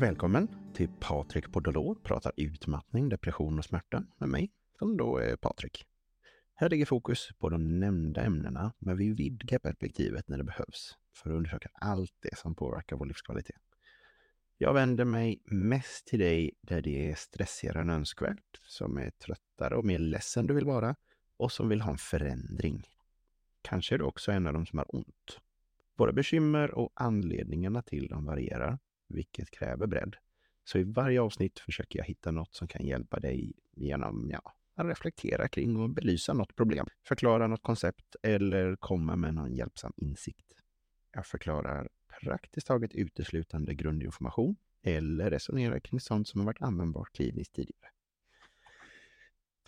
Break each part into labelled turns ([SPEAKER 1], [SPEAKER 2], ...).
[SPEAKER 1] Välkommen till Patrik Podolor pratar utmattning, depression och smärta med mig, som då är Patrik. Här ligger fokus på de nämnda ämnena, men vi vidgar perspektivet när det behövs för att undersöka allt det som påverkar vår livskvalitet. Jag vänder mig mest till dig där det är stressigare än önskvärt, som är tröttare och mer ledsen du vill vara och som vill ha en förändring. Kanske är du också en av dem som har ont. Våra bekymmer och anledningarna till dem varierar, vilket kräver bredd. Så i varje avsnitt försöker jag hitta något som kan hjälpa dig genom ja, att reflektera kring och belysa något problem, förklara något koncept eller komma med någon hjälpsam insikt. Jag förklarar praktiskt taget uteslutande grundinformation eller resonerar kring sånt som har varit användbart kliniskt tidigare.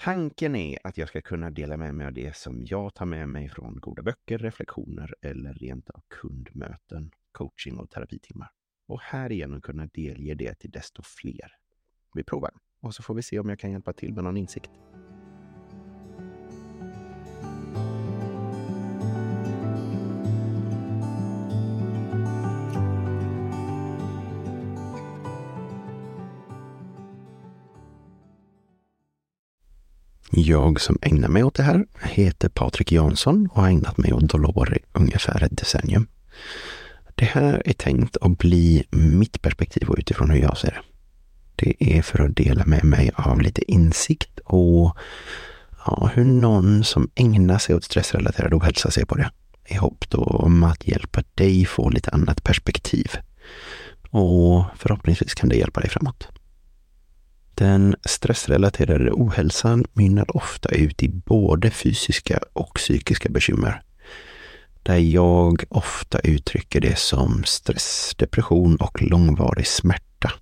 [SPEAKER 1] Tanken är att jag ska kunna dela med mig av det som jag tar med mig från goda böcker, reflektioner eller rent av kundmöten, coaching och terapitimmar. Och härigenom kunna delge det till desto fler. Vi provar och så får vi se om jag kan hjälpa till med någon insikt. Jag som ägnar mig åt det här heter Patrik Jansson och har ägnat mig åt Dolore ungefär ett decennium. Det här är tänkt att bli mitt perspektiv och utifrån hur jag ser det. Det är för att dela med mig av lite insikt och ja, hur någon som ägnar sig åt stressrelaterad ohälsa ser på det. I hopp då om att hjälpa dig få lite annat perspektiv. Och förhoppningsvis kan det hjälpa dig framåt. Den stressrelaterade ohälsan mynnar ofta ut i både fysiska och psykiska bekymmer. Där jag ofta uttrycker det som stress, depression och långvarig smärta.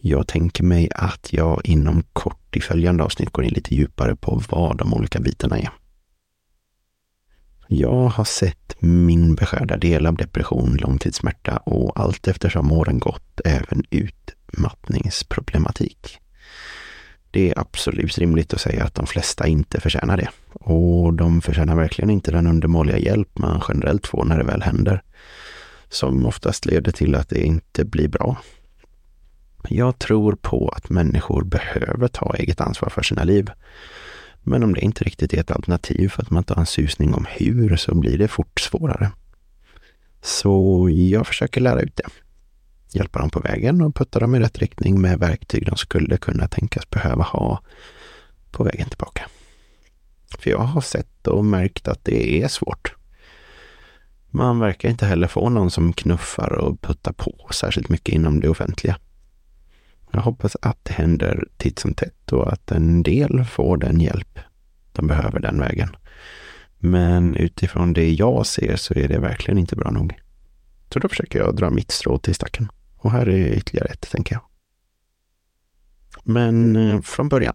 [SPEAKER 1] Jag tänker mig att jag inom kort i följande avsnitt går in lite djupare på vad de olika bitarna är. Jag har sett min beskärda del av depression, långtidssmärta och allt eftersom åren gått även utmattningsproblematik. Det är absolut rimligt att säga att de flesta inte förtjänar det. Och de förtjänar verkligen inte den undermåliga hjälp man generellt får när det väl händer. Som oftast leder till att det inte blir bra. Jag tror på att människor behöver ta eget ansvar för sina liv. Men om det inte riktigt är ett alternativ för att man inte har en susning om hur så blir det fort svårare. Så jag försöker lära ut det. Hjälpa dem på vägen och putta dem i rätt riktning med verktyg de skulle kunna tänkas behöva ha på vägen tillbaka. För jag har sett och märkt att det är svårt. Man verkar inte heller få någon som knuffar och puttar på särskilt mycket inom det offentliga. Jag hoppas att det händer titt som tätt och att en del får den hjälp de behöver den vägen. Men utifrån det jag ser så är det verkligen inte bra nog. Så då försöker jag dra mitt strå till stacken. Och här är ytterligare ett, tänker jag. Men eh, från början.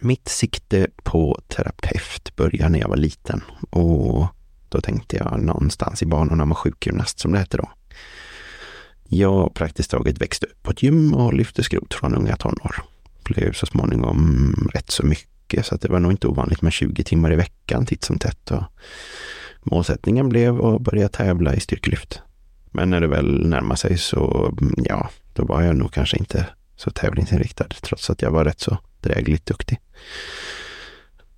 [SPEAKER 1] Mitt sikte på terapeut började när jag var liten och då tänkte jag någonstans i banorna med sjukgymnast som det hette då. Jag praktiskt taget växte upp på ett gym och lyfte skrot från unga tonår. Blev så småningom rätt så mycket så att det var nog inte ovanligt med 20 timmar i veckan titt som tätt. Och målsättningen blev att börja tävla i styrkelyft. Men när det väl närmar sig så, mm, ja, då var jag nog kanske inte så tävlingsinriktad trots att jag var rätt så drägligt duktig.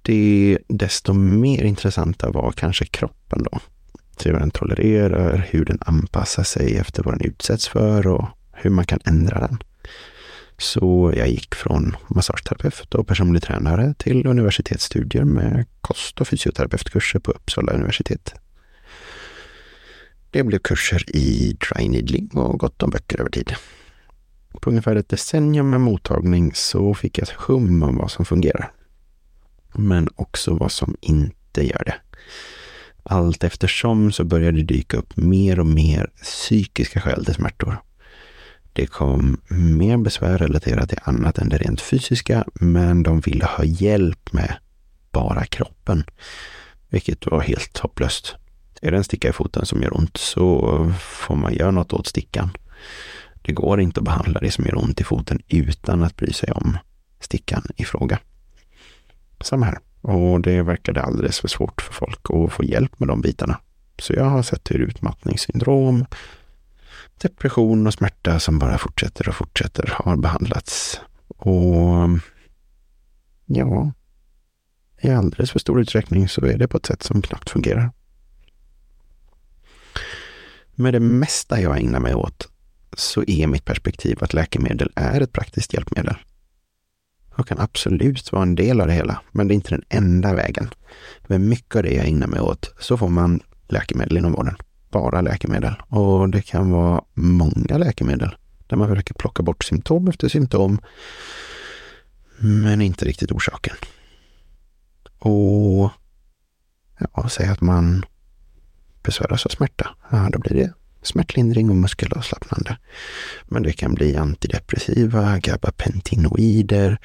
[SPEAKER 1] Det desto mer intressanta var kanske kroppen då hur den tolererar, hur den anpassar sig efter vad den utsätts för och hur man kan ändra den. Så jag gick från massageterapeut och personlig tränare till universitetsstudier med kost och fysioterapeutkurser på Uppsala universitet. Det blev kurser i dry needling och gott om böcker över tid. På ungefär ett decennium med mottagning så fick jag ett hum om vad som fungerar. Men också vad som inte gör det allt eftersom så började det dyka upp mer och mer psykiska skäl till smärtor. Det kom mer besvär relaterat till annat än det rent fysiska, men de ville ha hjälp med bara kroppen, vilket var helt hopplöst. Är det en sticka i foten som gör ont så får man göra något åt stickan. Det går inte att behandla det som gör ont i foten utan att bry sig om stickan i fråga. Samma här. Och det verkade alldeles för svårt för folk att få hjälp med de bitarna. Så jag har sett hur utmattningssyndrom, depression och smärta som bara fortsätter och fortsätter har behandlats. Och ja, i alldeles för stor utsträckning så är det på ett sätt som knappt fungerar. Med det mesta jag ägnar mig åt så är mitt perspektiv att läkemedel är ett praktiskt hjälpmedel. Jag kan absolut vara en del av det hela, men det är inte den enda vägen. Med mycket av det jag ägnar mig åt så får man läkemedel inom vården. Bara läkemedel. Och det kan vara många läkemedel där man försöker plocka bort symptom efter symptom, men inte riktigt orsaken. Och ja, säg att man besväras av smärta. Ja, då blir det smärtlindring och muskelavslappnande. Men det kan bli antidepressiva, gabapentinoider,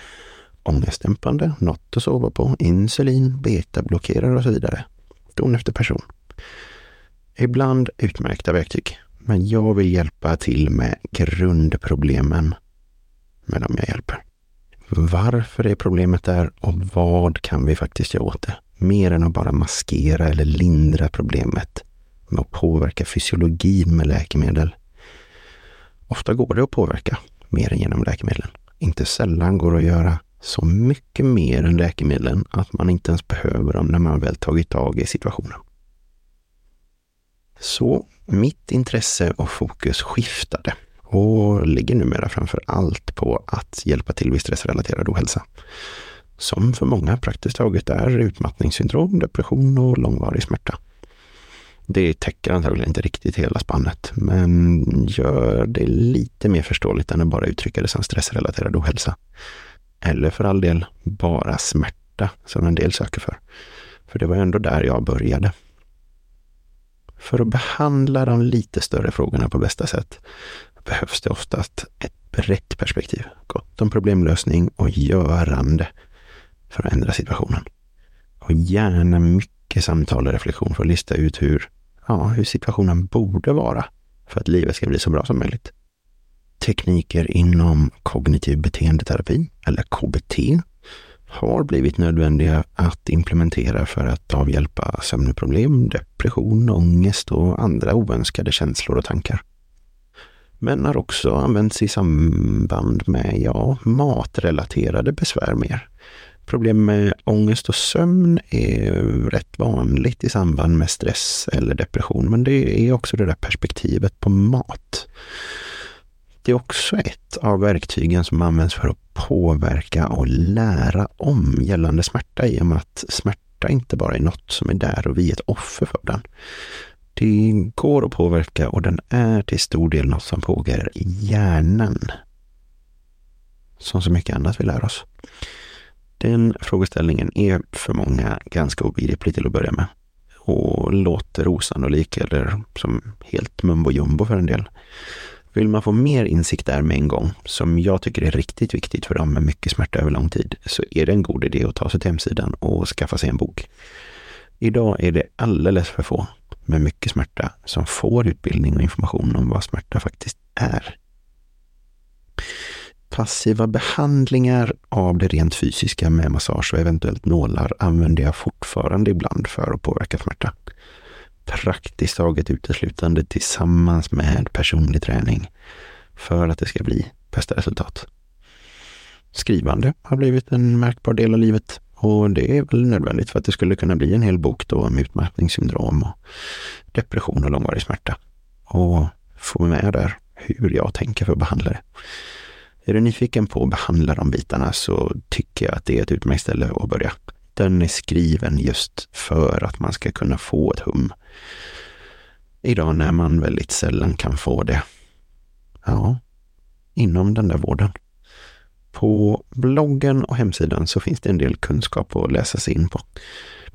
[SPEAKER 1] ångestdämpande, något att sova på, insulin, betablockerare och så vidare. Don efter person. Ibland utmärkta verktyg, men jag vill hjälpa till med grundproblemen med dem jag hjälper. Varför är problemet där och vad kan vi faktiskt göra åt det? Mer än att bara maskera eller lindra problemet med att påverka fysiologin med läkemedel. Ofta går det att påverka mer än genom läkemedlen. Inte sällan går det att göra så mycket mer än läkemedlen att man inte ens behöver dem när man väl tagit tag i situationen. Så mitt intresse och fokus skiftade och ligger numera framför allt på att hjälpa till vid stressrelaterad ohälsa. Som för många praktiskt taget är utmattningssyndrom, depression och långvarig smärta. Det täcker antagligen inte riktigt hela spannet, men gör det lite mer förståeligt än att bara uttrycka det som stressrelaterad ohälsa. Eller för all del bara smärta, som en del söker för. För det var ändå där jag började. För att behandla de lite större frågorna på bästa sätt behövs det oftast ett brett perspektiv. Gott om problemlösning och görande för att ändra situationen. Och gärna mycket samtal och reflektion för att lista ut hur, ja, hur situationen borde vara för att livet ska bli så bra som möjligt. Tekniker inom kognitiv beteendeterapi, eller KBT, har blivit nödvändiga att implementera för att avhjälpa sömnproblem, depression, ångest och andra oönskade känslor och tankar. Men har också använts i samband med ja, matrelaterade besvär mer. Problem med ångest och sömn är rätt vanligt i samband med stress eller depression, men det är också det där perspektivet på mat. Det är också ett av verktygen som används för att påverka och lära om gällande smärta i och med att smärta inte bara är något som är där och vi är ett offer för den. Det går att påverka och den är till stor del något som pågår i hjärnan. Som så mycket annat vi lär oss. Den frågeställningen är för många ganska obegriplig till att börja med och låter osannolik eller som helt mumbo jumbo för en del. Vill man få mer insikt där med en gång, som jag tycker är riktigt viktigt för dem med mycket smärta över lång tid, så är det en god idé att ta sig till hemsidan och skaffa sig en bok. Idag är det alldeles för få med mycket smärta som får utbildning och information om vad smärta faktiskt är. Passiva behandlingar av det rent fysiska med massage och eventuellt nålar använder jag fortfarande ibland för att påverka smärta. Praktiskt taget uteslutande tillsammans med personlig träning för att det ska bli bästa resultat. Skrivande har blivit en märkbar del av livet och det är väl nödvändigt för att det skulle kunna bli en hel bok då om utmattningssyndrom och depression och långvarig smärta. Och få med där hur jag tänker för att behandla det. Är du nyfiken på att behandla de bitarna så tycker jag att det är ett utmärkt ställe att börja. Den är skriven just för att man ska kunna få ett hum. Idag när man väldigt sällan kan få det. Ja, inom den där vården. På bloggen och hemsidan så finns det en del kunskap att läsa sig in på.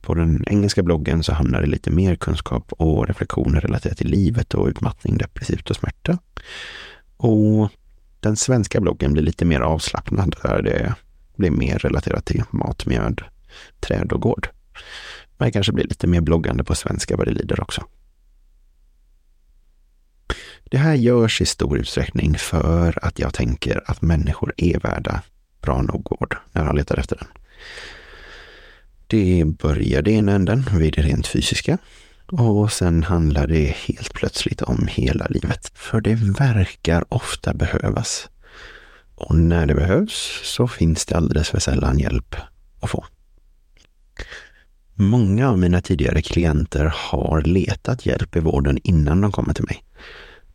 [SPEAKER 1] På den engelska bloggen så hamnar det lite mer kunskap och reflektioner relaterat till livet och utmattning, depressivt och smärta. Och den svenska bloggen blir lite mer avslappnad där det blir mer relaterat till mat, mjöd, träd och gård. Men det kanske blir lite mer bloggande på svenska vad det lider också. Det här görs i stor utsträckning för att jag tänker att människor är värda bra nog vård när jag letar efter den. Det började i ena änden vid det rent fysiska och sen handlar det helt plötsligt om hela livet. För det verkar ofta behövas. Och när det behövs så finns det alldeles för sällan hjälp att få. Många av mina tidigare klienter har letat hjälp i vården innan de kommer till mig.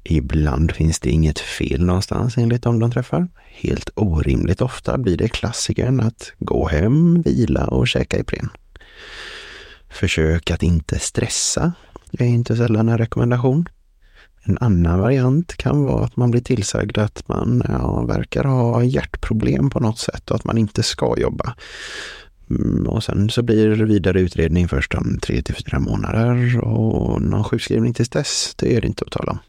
[SPEAKER 1] Ibland finns det inget fel någonstans enligt dem de träffar. Helt orimligt ofta blir det klassikern att gå hem, vila och käka Ipren. Försök att inte stressa är inte sällan en rekommendation. En annan variant kan vara att man blir tillsagd att man ja, verkar ha hjärtproblem på något sätt och att man inte ska jobba. Mm, och sen så blir det vidare utredning först om tre till fyra månader och någon sjukskrivning tills dess, det är det inte att tala om.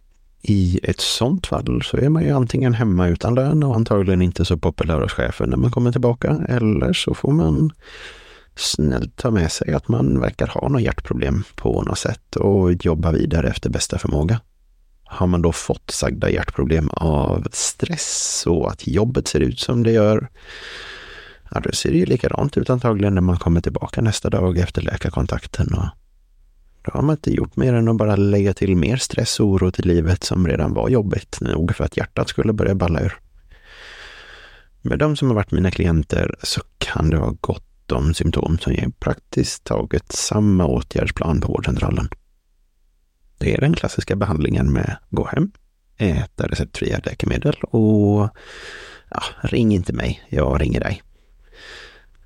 [SPEAKER 1] I ett sånt fall så är man ju antingen hemma utan lön och antagligen inte så populär hos chefen när man kommer tillbaka. Eller så får man snällt ta med sig att man verkar ha något hjärtproblem på något sätt och jobba vidare efter bästa förmåga. Har man då fått sagda hjärtproblem av stress och att jobbet ser ut som det gör, ja, då ser det ju likadant ut antagligen när man kommer tillbaka nästa dag efter läkarkontakten. Och då har man inte gjort mer än att bara lägga till mer stress och oro till livet som redan var jobbigt nog för att hjärtat skulle börja balla ur. Med de som har varit mina klienter så kan det ha gott de symptom som ger praktiskt taget samma åtgärdsplan på vårdcentralen. Det är den klassiska behandlingen med gå hem, äta receptfria läkemedel och ja, ring inte mig, jag ringer dig.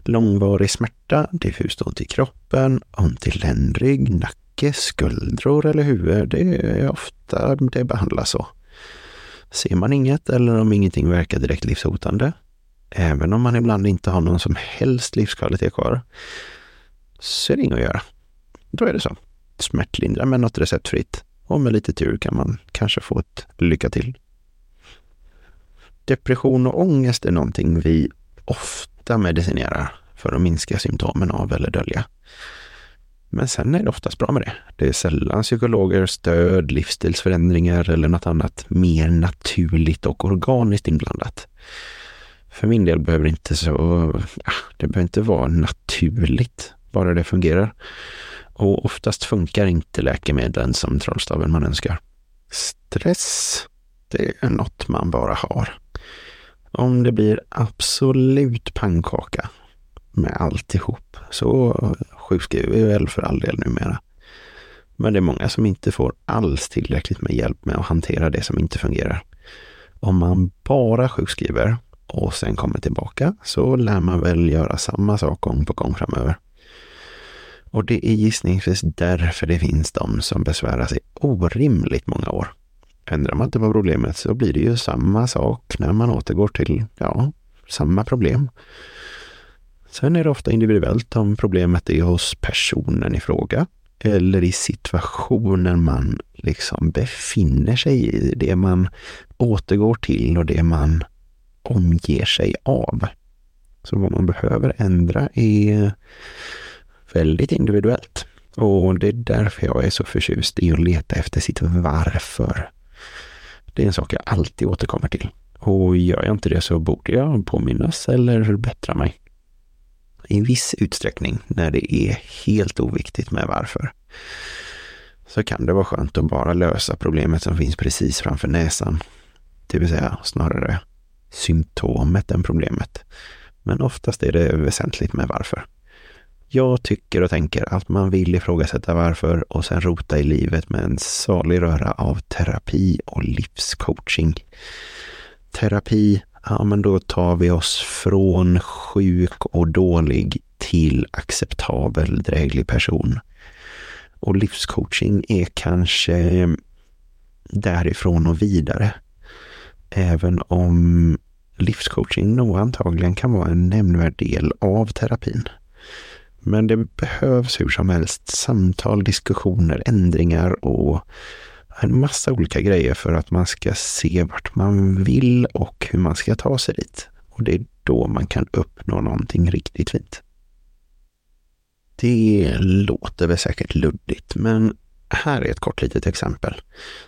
[SPEAKER 1] Långvarig smärta, diffust ont i kroppen, ont i ländrygg, nacke, skuldror eller huvud, det är ofta det behandlas så. Ser man inget eller om ingenting verkar direkt livshotande, även om man ibland inte har någon som helst livskvalitet kvar, så är det inget att göra. Då är det så. Smärtlindra med något receptfritt och med lite tur kan man kanske få ett lycka till. Depression och ångest är någonting vi ofta medicinerar för att minska symptomen av eller dölja. Men sen är det oftast bra med det. Det är sällan psykologer, stöd, livsstilsförändringar eller något annat mer naturligt och organiskt inblandat. För min del behöver det inte så, det behöver inte vara naturligt, bara det fungerar. Och oftast funkar inte läkemedlen som trollstaven man önskar. Stress, det är något man bara har. Om det blir absolut pannkaka med alltihop så sjukskriver vi väl för all del numera. Men det är många som inte får alls tillräckligt med hjälp med att hantera det som inte fungerar. Om man bara sjukskriver och sen kommer tillbaka så lär man väl göra samma sak gång på gång framöver. Och det är gissningsvis därför det finns de som besvärar sig orimligt många år. Ändrar man inte på problemet så blir det ju samma sak när man återgår till, ja, samma problem. Sen är det ofta individuellt om problemet är hos personen i fråga eller i situationen man liksom befinner sig i, det man återgår till och det man omger sig av. Så vad man behöver ändra är väldigt individuellt. Och det är därför jag är så förtjust i att leta efter sitt varför. Det är en sak jag alltid återkommer till. Och gör jag inte det så borde jag påminnas eller bättra mig. I viss utsträckning, när det är helt oviktigt med varför, så kan det vara skönt att bara lösa problemet som finns precis framför näsan. Det vill säga snarare symptomet än problemet. Men oftast är det väsentligt med varför. Jag tycker och tänker att man vill ifrågasätta varför och sen rota i livet med en salig röra av terapi och livscoaching. Terapi, ja men då tar vi oss från sjuk och dålig till acceptabel, dräglig person. Och livscoaching är kanske därifrån och vidare. Även om livscoaching nog antagligen kan vara en nämnvärd del av terapin. Men det behövs hur som helst samtal, diskussioner, ändringar och en massa olika grejer för att man ska se vart man vill och hur man ska ta sig dit. Och det är då man kan uppnå någonting riktigt fint. Det låter väl säkert luddigt, men här är ett kort litet exempel.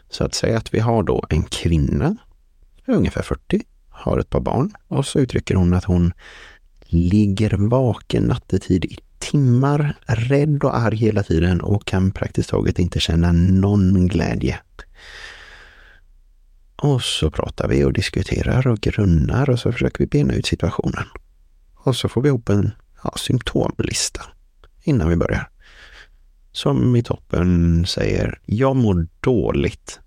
[SPEAKER 1] Så att säga att vi har då en kvinna, ungefär 40, har ett par barn och så uttrycker hon att hon ligger vaken nattetid i timmar, rädd och arg hela tiden och kan praktiskt taget inte känna någon glädje. Och så pratar vi och diskuterar och grunnar och så försöker vi bena ut situationen. Och så får vi ihop en ja, symptomlista innan vi börjar. Som i toppen säger, jag mår dåligt.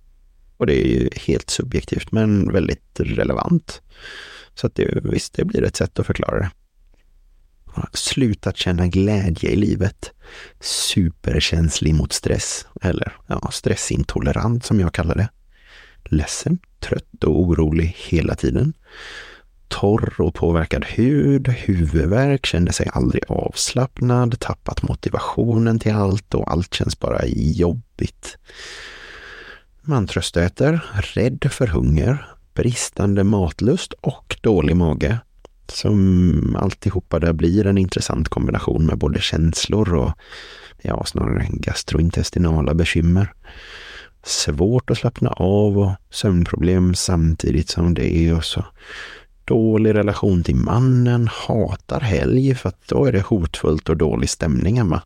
[SPEAKER 1] Och det är ju helt subjektivt men väldigt relevant. Så att det, visst, det blir ett sätt att förklara det. Slutat känna glädje i livet. Superkänslig mot stress. Eller ja, stressintolerant som jag kallar det. Ledsen, trött och orolig hela tiden. Torr och påverkad hud, huvudvärk, kände sig aldrig avslappnad, tappat motivationen till allt och allt känns bara jobbigt. Man tröstäter, rädd för hunger, bristande matlust och dålig mage. Som alltihopa där blir en intressant kombination med både känslor och ja, snarare gastrointestinala bekymmer. Svårt att slappna av och sömnproblem samtidigt som det är och så dålig relation till mannen, hatar helg för att då är det hotfullt och dålig stämning hemma.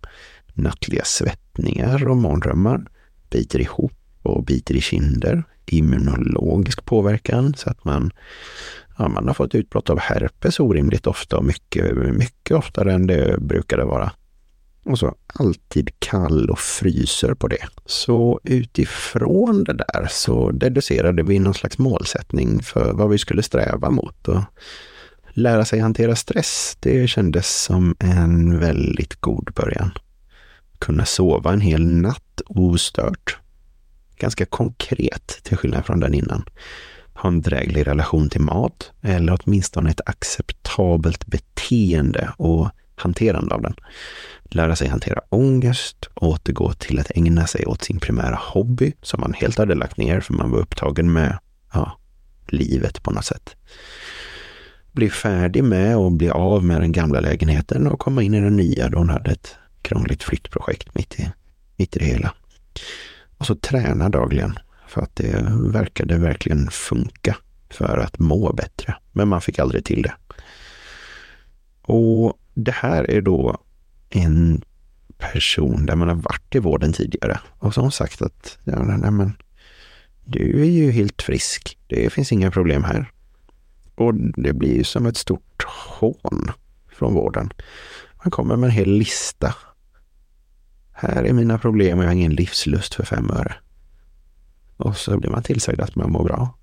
[SPEAKER 1] Nattliga svettningar och mardrömmar, biter ihop och biter i kinder, immunologisk påverkan så att man, ja, man har fått utbrott av herpes orimligt ofta och mycket, mycket oftare än det brukade vara. Och så alltid kall och fryser på det. Så utifrån det där så deducerade vi någon slags målsättning för vad vi skulle sträva mot. Och lära sig hantera stress, det kändes som en väldigt god början. Kunna sova en hel natt ostört ganska konkret till skillnad från den innan. Ha en dräglig relation till mat eller åtminstone ett acceptabelt beteende och hanterande av den. Lära sig hantera ångest, återgå till att ägna sig åt sin primära hobby som man helt hade lagt ner för man var upptagen med ja, livet på något sätt. Bli färdig med och bli av med den gamla lägenheten och komma in i den nya då hon hade ett krångligt flyttprojekt mitt i, mitt i det hela. Och så träna dagligen för att det verkade verkligen funka för att må bättre. Men man fick aldrig till det. Och det här är då en person där man har varit i vården tidigare och som sagt att ja, nej, men, du är ju helt frisk. Det finns inga problem här. Och det blir ju som ett stort hån från vården. Man kommer med en hel lista här är mina problem och jag har ingen livslust för fem öre. Och så blir man tillsagd att man mår bra.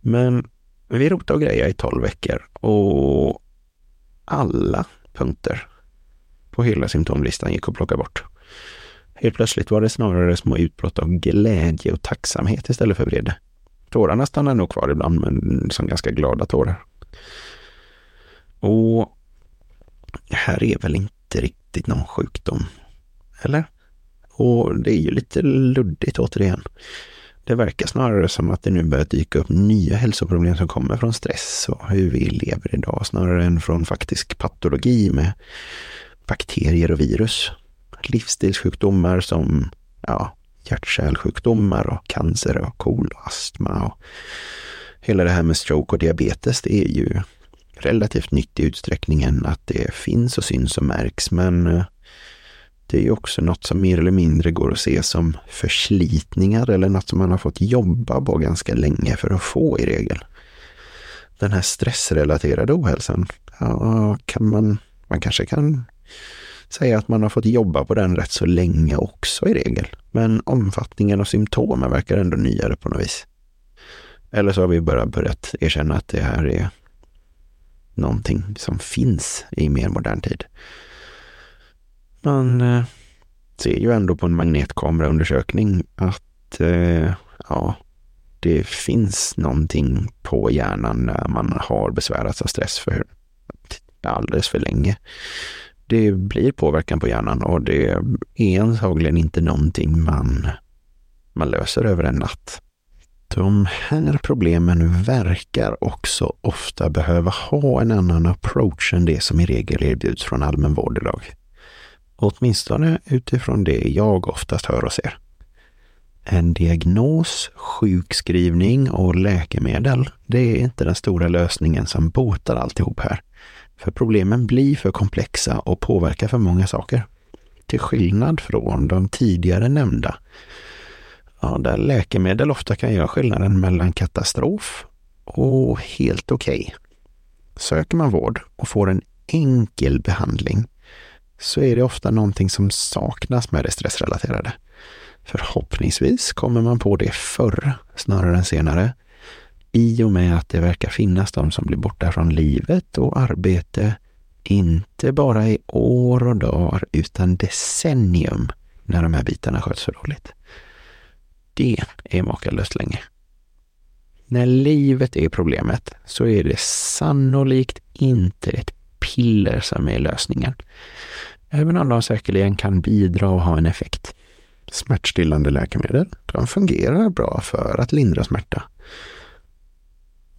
[SPEAKER 1] Men vi rotade och grejade i tolv veckor och alla punkter på hela symptomlistan gick att plocka bort. Helt plötsligt var det snarare små utbrott av glädje och tacksamhet istället för vrede. Tårarna stannar nog kvar ibland, men som ganska glada tårar. Och det här är väl inte riktigt riktigt någon sjukdom. Eller? Och det är ju lite luddigt återigen. Det verkar snarare som att det nu börjar dyka upp nya hälsoproblem som kommer från stress och hur vi lever idag snarare än från faktisk patologi med bakterier och virus. Livsstilssjukdomar som ja, hjärt-kärlsjukdomar och cancer och KOL och astma och hela det här med stroke och diabetes, det är ju relativt nytt i utsträckningen att det finns och syns och märks, men eh, det är ju också något som mer eller mindre går att se som förslitningar eller något som man har fått jobba på ganska länge för att få i regel. Den här stressrelaterade ohälsan, ja, kan man, man kanske kan säga att man har fått jobba på den rätt så länge också i regel. Men omfattningen och symptomen verkar ändå nyare på något vis. Eller så har vi bara börjat erkänna att det här är någonting som finns i mer modern tid. Man eh, ser ju ändå på en magnetkameraundersökning att eh, ja, det finns någonting på hjärnan när man har besvärats av stress för alldeles för länge. Det blir påverkan på hjärnan och det är antagligen inte någonting man, man löser över en natt. De här problemen verkar också ofta behöva ha en annan approach än det som i regel erbjuds från allmän vård idag. Åtminstone utifrån det jag oftast hör och ser. En diagnos, sjukskrivning och läkemedel, det är inte den stora lösningen som botar alltihop här. För problemen blir för komplexa och påverkar för många saker. Till skillnad från de tidigare nämnda, ja, där läkemedel ofta kan göra skillnaden mellan katastrof och helt okej. Okay. Söker man vård och får en enkel behandling så är det ofta någonting som saknas med det stressrelaterade. Förhoppningsvis kommer man på det förr snarare än senare i och med att det verkar finnas de som blir borta från livet och arbete, inte bara i år och dagar utan decennium när de här bitarna sköts för dåligt. Det är makalöst länge. När livet är problemet så är det sannolikt inte ett piller som är lösningen. Även om de säkerligen kan bidra och ha en effekt. Smärtstillande läkemedel, de fungerar bra för att lindra smärta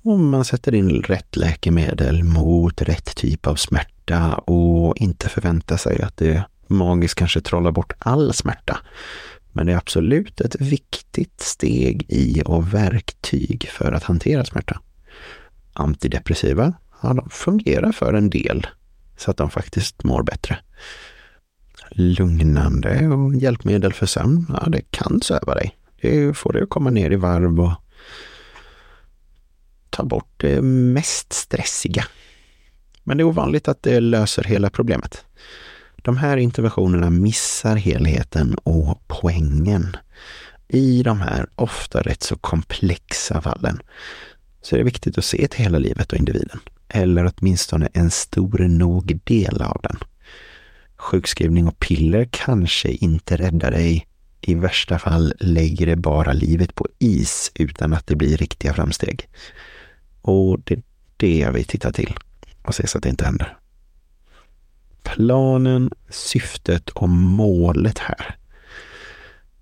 [SPEAKER 1] om man sätter in rätt läkemedel mot rätt typ av smärta och inte förväntar sig att det magiskt kanske trollar bort all smärta. Men det är absolut ett viktigt steg i och verktyg för att hantera smärta. Antidepressiva, ja, de fungerar för en del så att de faktiskt mår bättre. Lugnande och hjälpmedel för sömn, ja, det kan söva dig. Det får dig att komma ner i varv och ta bort det mest stressiga. Men det är ovanligt att det löser hela problemet. De här interventionerna missar helheten och poängen. I de här ofta rätt så komplexa fallen så är det viktigt att se till hela livet och individen. Eller åtminstone en stor nog del av den. Sjukskrivning och piller kanske inte räddar dig. I värsta fall lägger det bara livet på is utan att det blir riktiga framsteg. Och det är det jag vill titta till och se så att det inte händer. Planen, syftet och målet här.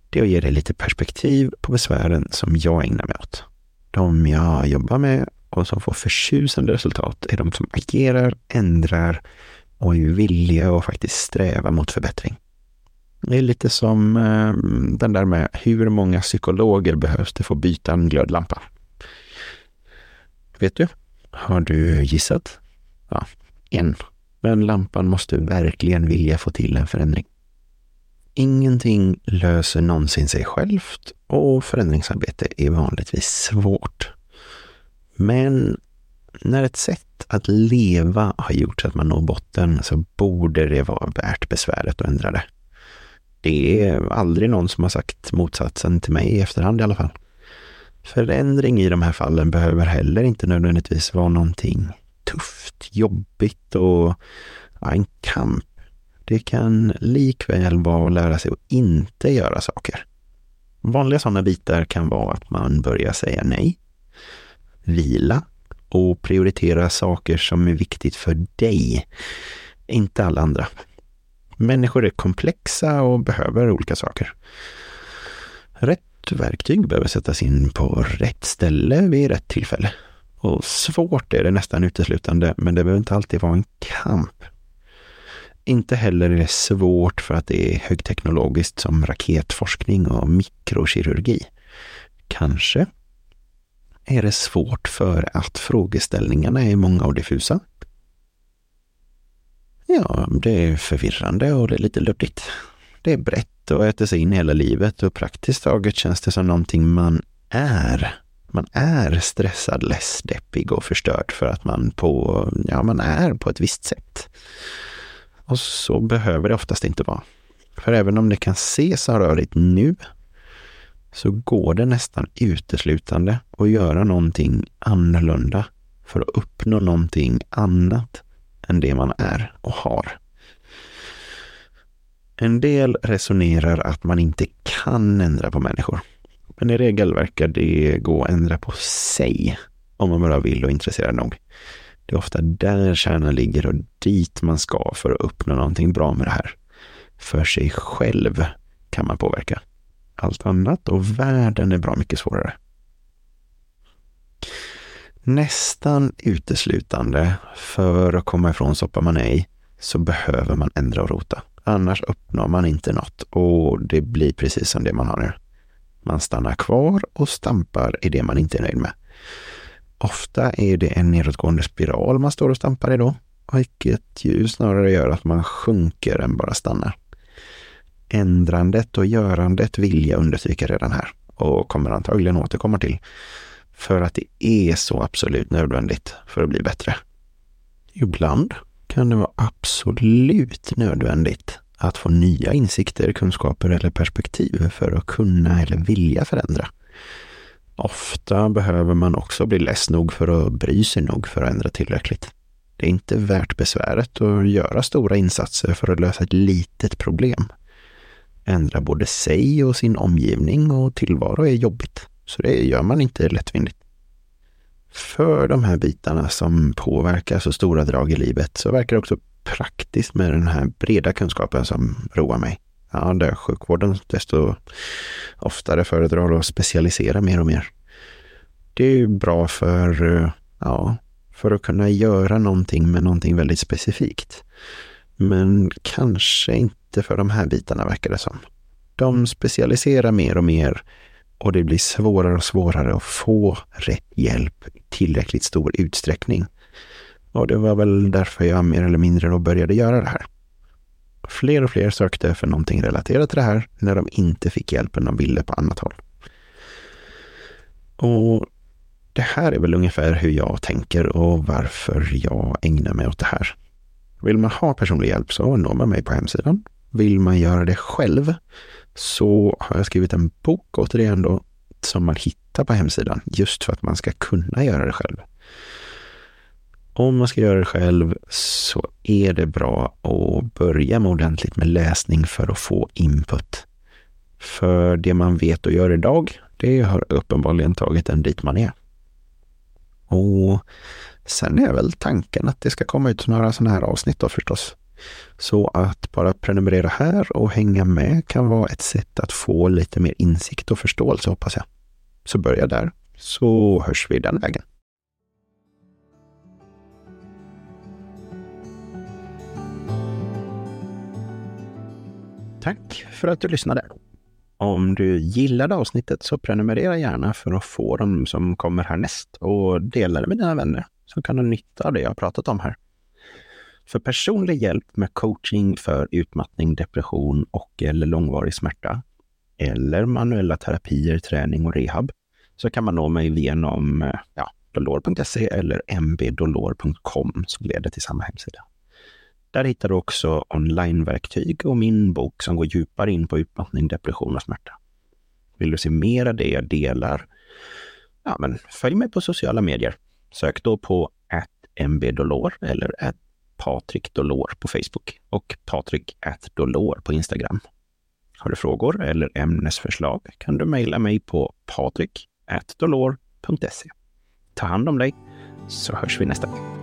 [SPEAKER 1] Det är att ge dig lite perspektiv på besvären som jag ägnar mig åt. De jag jobbar med och som får förtjusande resultat är de som agerar, ändrar och är villiga att faktiskt sträva mot förbättring. Det är lite som eh, den där med hur många psykologer behövs det för att byta en glödlampa? Vet du? Har du gissat? Ja, en. Men lampan måste verkligen vilja få till en förändring. Ingenting löser någonsin sig självt och förändringsarbete är vanligtvis svårt. Men när ett sätt att leva har gjort så att man når botten så borde det vara värt besväret att ändra det. Det är aldrig någon som har sagt motsatsen till mig i efterhand i alla fall. Förändring i de här fallen behöver heller inte nödvändigtvis vara någonting jobbigt och ja, en kamp. Det kan likväl vara att lära sig att inte göra saker. Vanliga sådana bitar kan vara att man börjar säga nej, vila och prioritera saker som är viktigt för dig, inte alla andra. Människor är komplexa och behöver olika saker. Rätt verktyg behöver sättas in på rätt ställe vid rätt tillfälle. Och svårt är det nästan uteslutande, men det behöver inte alltid vara en kamp. Inte heller är det svårt för att det är högteknologiskt som raketforskning och mikrokirurgi. Kanske är det svårt för att frågeställningarna är många och diffusa. Ja, det är förvirrande och det är lite luddigt. Det är brett och äter sig in hela livet och praktiskt taget känns det som någonting man är. Man är stressad, less, deppig och förstörd för att man på, ja, man är på ett visst sätt. Och så behöver det oftast inte vara. För även om det kan ses som rörigt nu, så går det nästan uteslutande att göra någonting annorlunda för att uppnå någonting annat än det man är och har. En del resonerar att man inte kan ändra på människor. Men i regel verkar det gå att ändra på sig om man bara vill och är intresserad nog. Det är ofta där kärnan ligger och dit man ska för att uppnå någonting bra med det här. För sig själv kan man påverka. Allt annat och världen är bra mycket svårare. Nästan uteslutande för att komma ifrån soppa man är i så behöver man ändra och rota. Annars uppnår man inte något och det blir precis som det man har nu. Man stannar kvar och stampar i det man inte är nöjd med. Ofta är det en nedåtgående spiral man står och stampar i då. vilket ju snarare gör att man sjunker än bara stannar. Ändrandet och görandet vill jag understryka redan här och kommer antagligen återkomma till. För att det är så absolut nödvändigt för att bli bättre. Ibland kan det vara absolut nödvändigt att få nya insikter, kunskaper eller perspektiv för att kunna eller vilja förändra. Ofta behöver man också bli less nog för att bry sig nog för att ändra tillräckligt. Det är inte värt besväret att göra stora insatser för att lösa ett litet problem. Ändra både sig och sin omgivning och tillvaro är jobbigt, så det gör man inte lättvindigt. För de här bitarna som påverkar så stora drag i livet så verkar det också praktiskt med den här breda kunskapen som roar mig. Ja, där sjukvården desto oftare föredrar att specialisera mer och mer. Det är bra för, ja, för att kunna göra någonting med någonting väldigt specifikt. Men kanske inte för de här bitarna verkar det som. De specialiserar mer och mer och det blir svårare och svårare att få rätt hjälp i tillräckligt stor utsträckning. Och det var väl därför jag mer eller mindre då började göra det här. Fler och fler sökte för någonting relaterat till det här när de inte fick hjälpen de ville på annat håll. Och det här är väl ungefär hur jag tänker och varför jag ägnar mig åt det här. Vill man ha personlig hjälp så når man mig på hemsidan. Vill man göra det själv så har jag skrivit en bok återigen då som man hittar på hemsidan just för att man ska kunna göra det själv. Om man ska göra det själv så är det bra att börja med ordentligt med läsning för att få input. För det man vet och gör idag, det har uppenbarligen tagit en dit man är. Och sen är väl tanken att det ska komma ut några sådana här avsnitt då förstås. Så att bara prenumerera här och hänga med kan vara ett sätt att få lite mer insikt och förståelse hoppas jag. Så börja där, så hörs vi den vägen. Tack för att du lyssnade. Om du gillade avsnittet så prenumerera gärna för att få dem som kommer härnäst och dela det med dina vänner som kan ha nytta av det jag har pratat om här. För personlig hjälp med coaching för utmattning, depression och eller långvarig smärta eller manuella terapier, träning och rehab så kan man nå mig genom eh, ja, dolor.se eller mbdolor.com som leder till samma hemsida. Där hittar du också onlineverktyg och min bok som går djupare in på utmattning, depression och smärta. Vill du se mer av det jag delar? Ja, men följ mig på sociala medier. Sök då på mbdolor eller Patrik Dolor på Facebook och Patrik Dolor på Instagram. Har du frågor eller ämnesförslag kan du mejla mig på patrik dolor.se. Ta hand om dig så hörs vi nästa gång.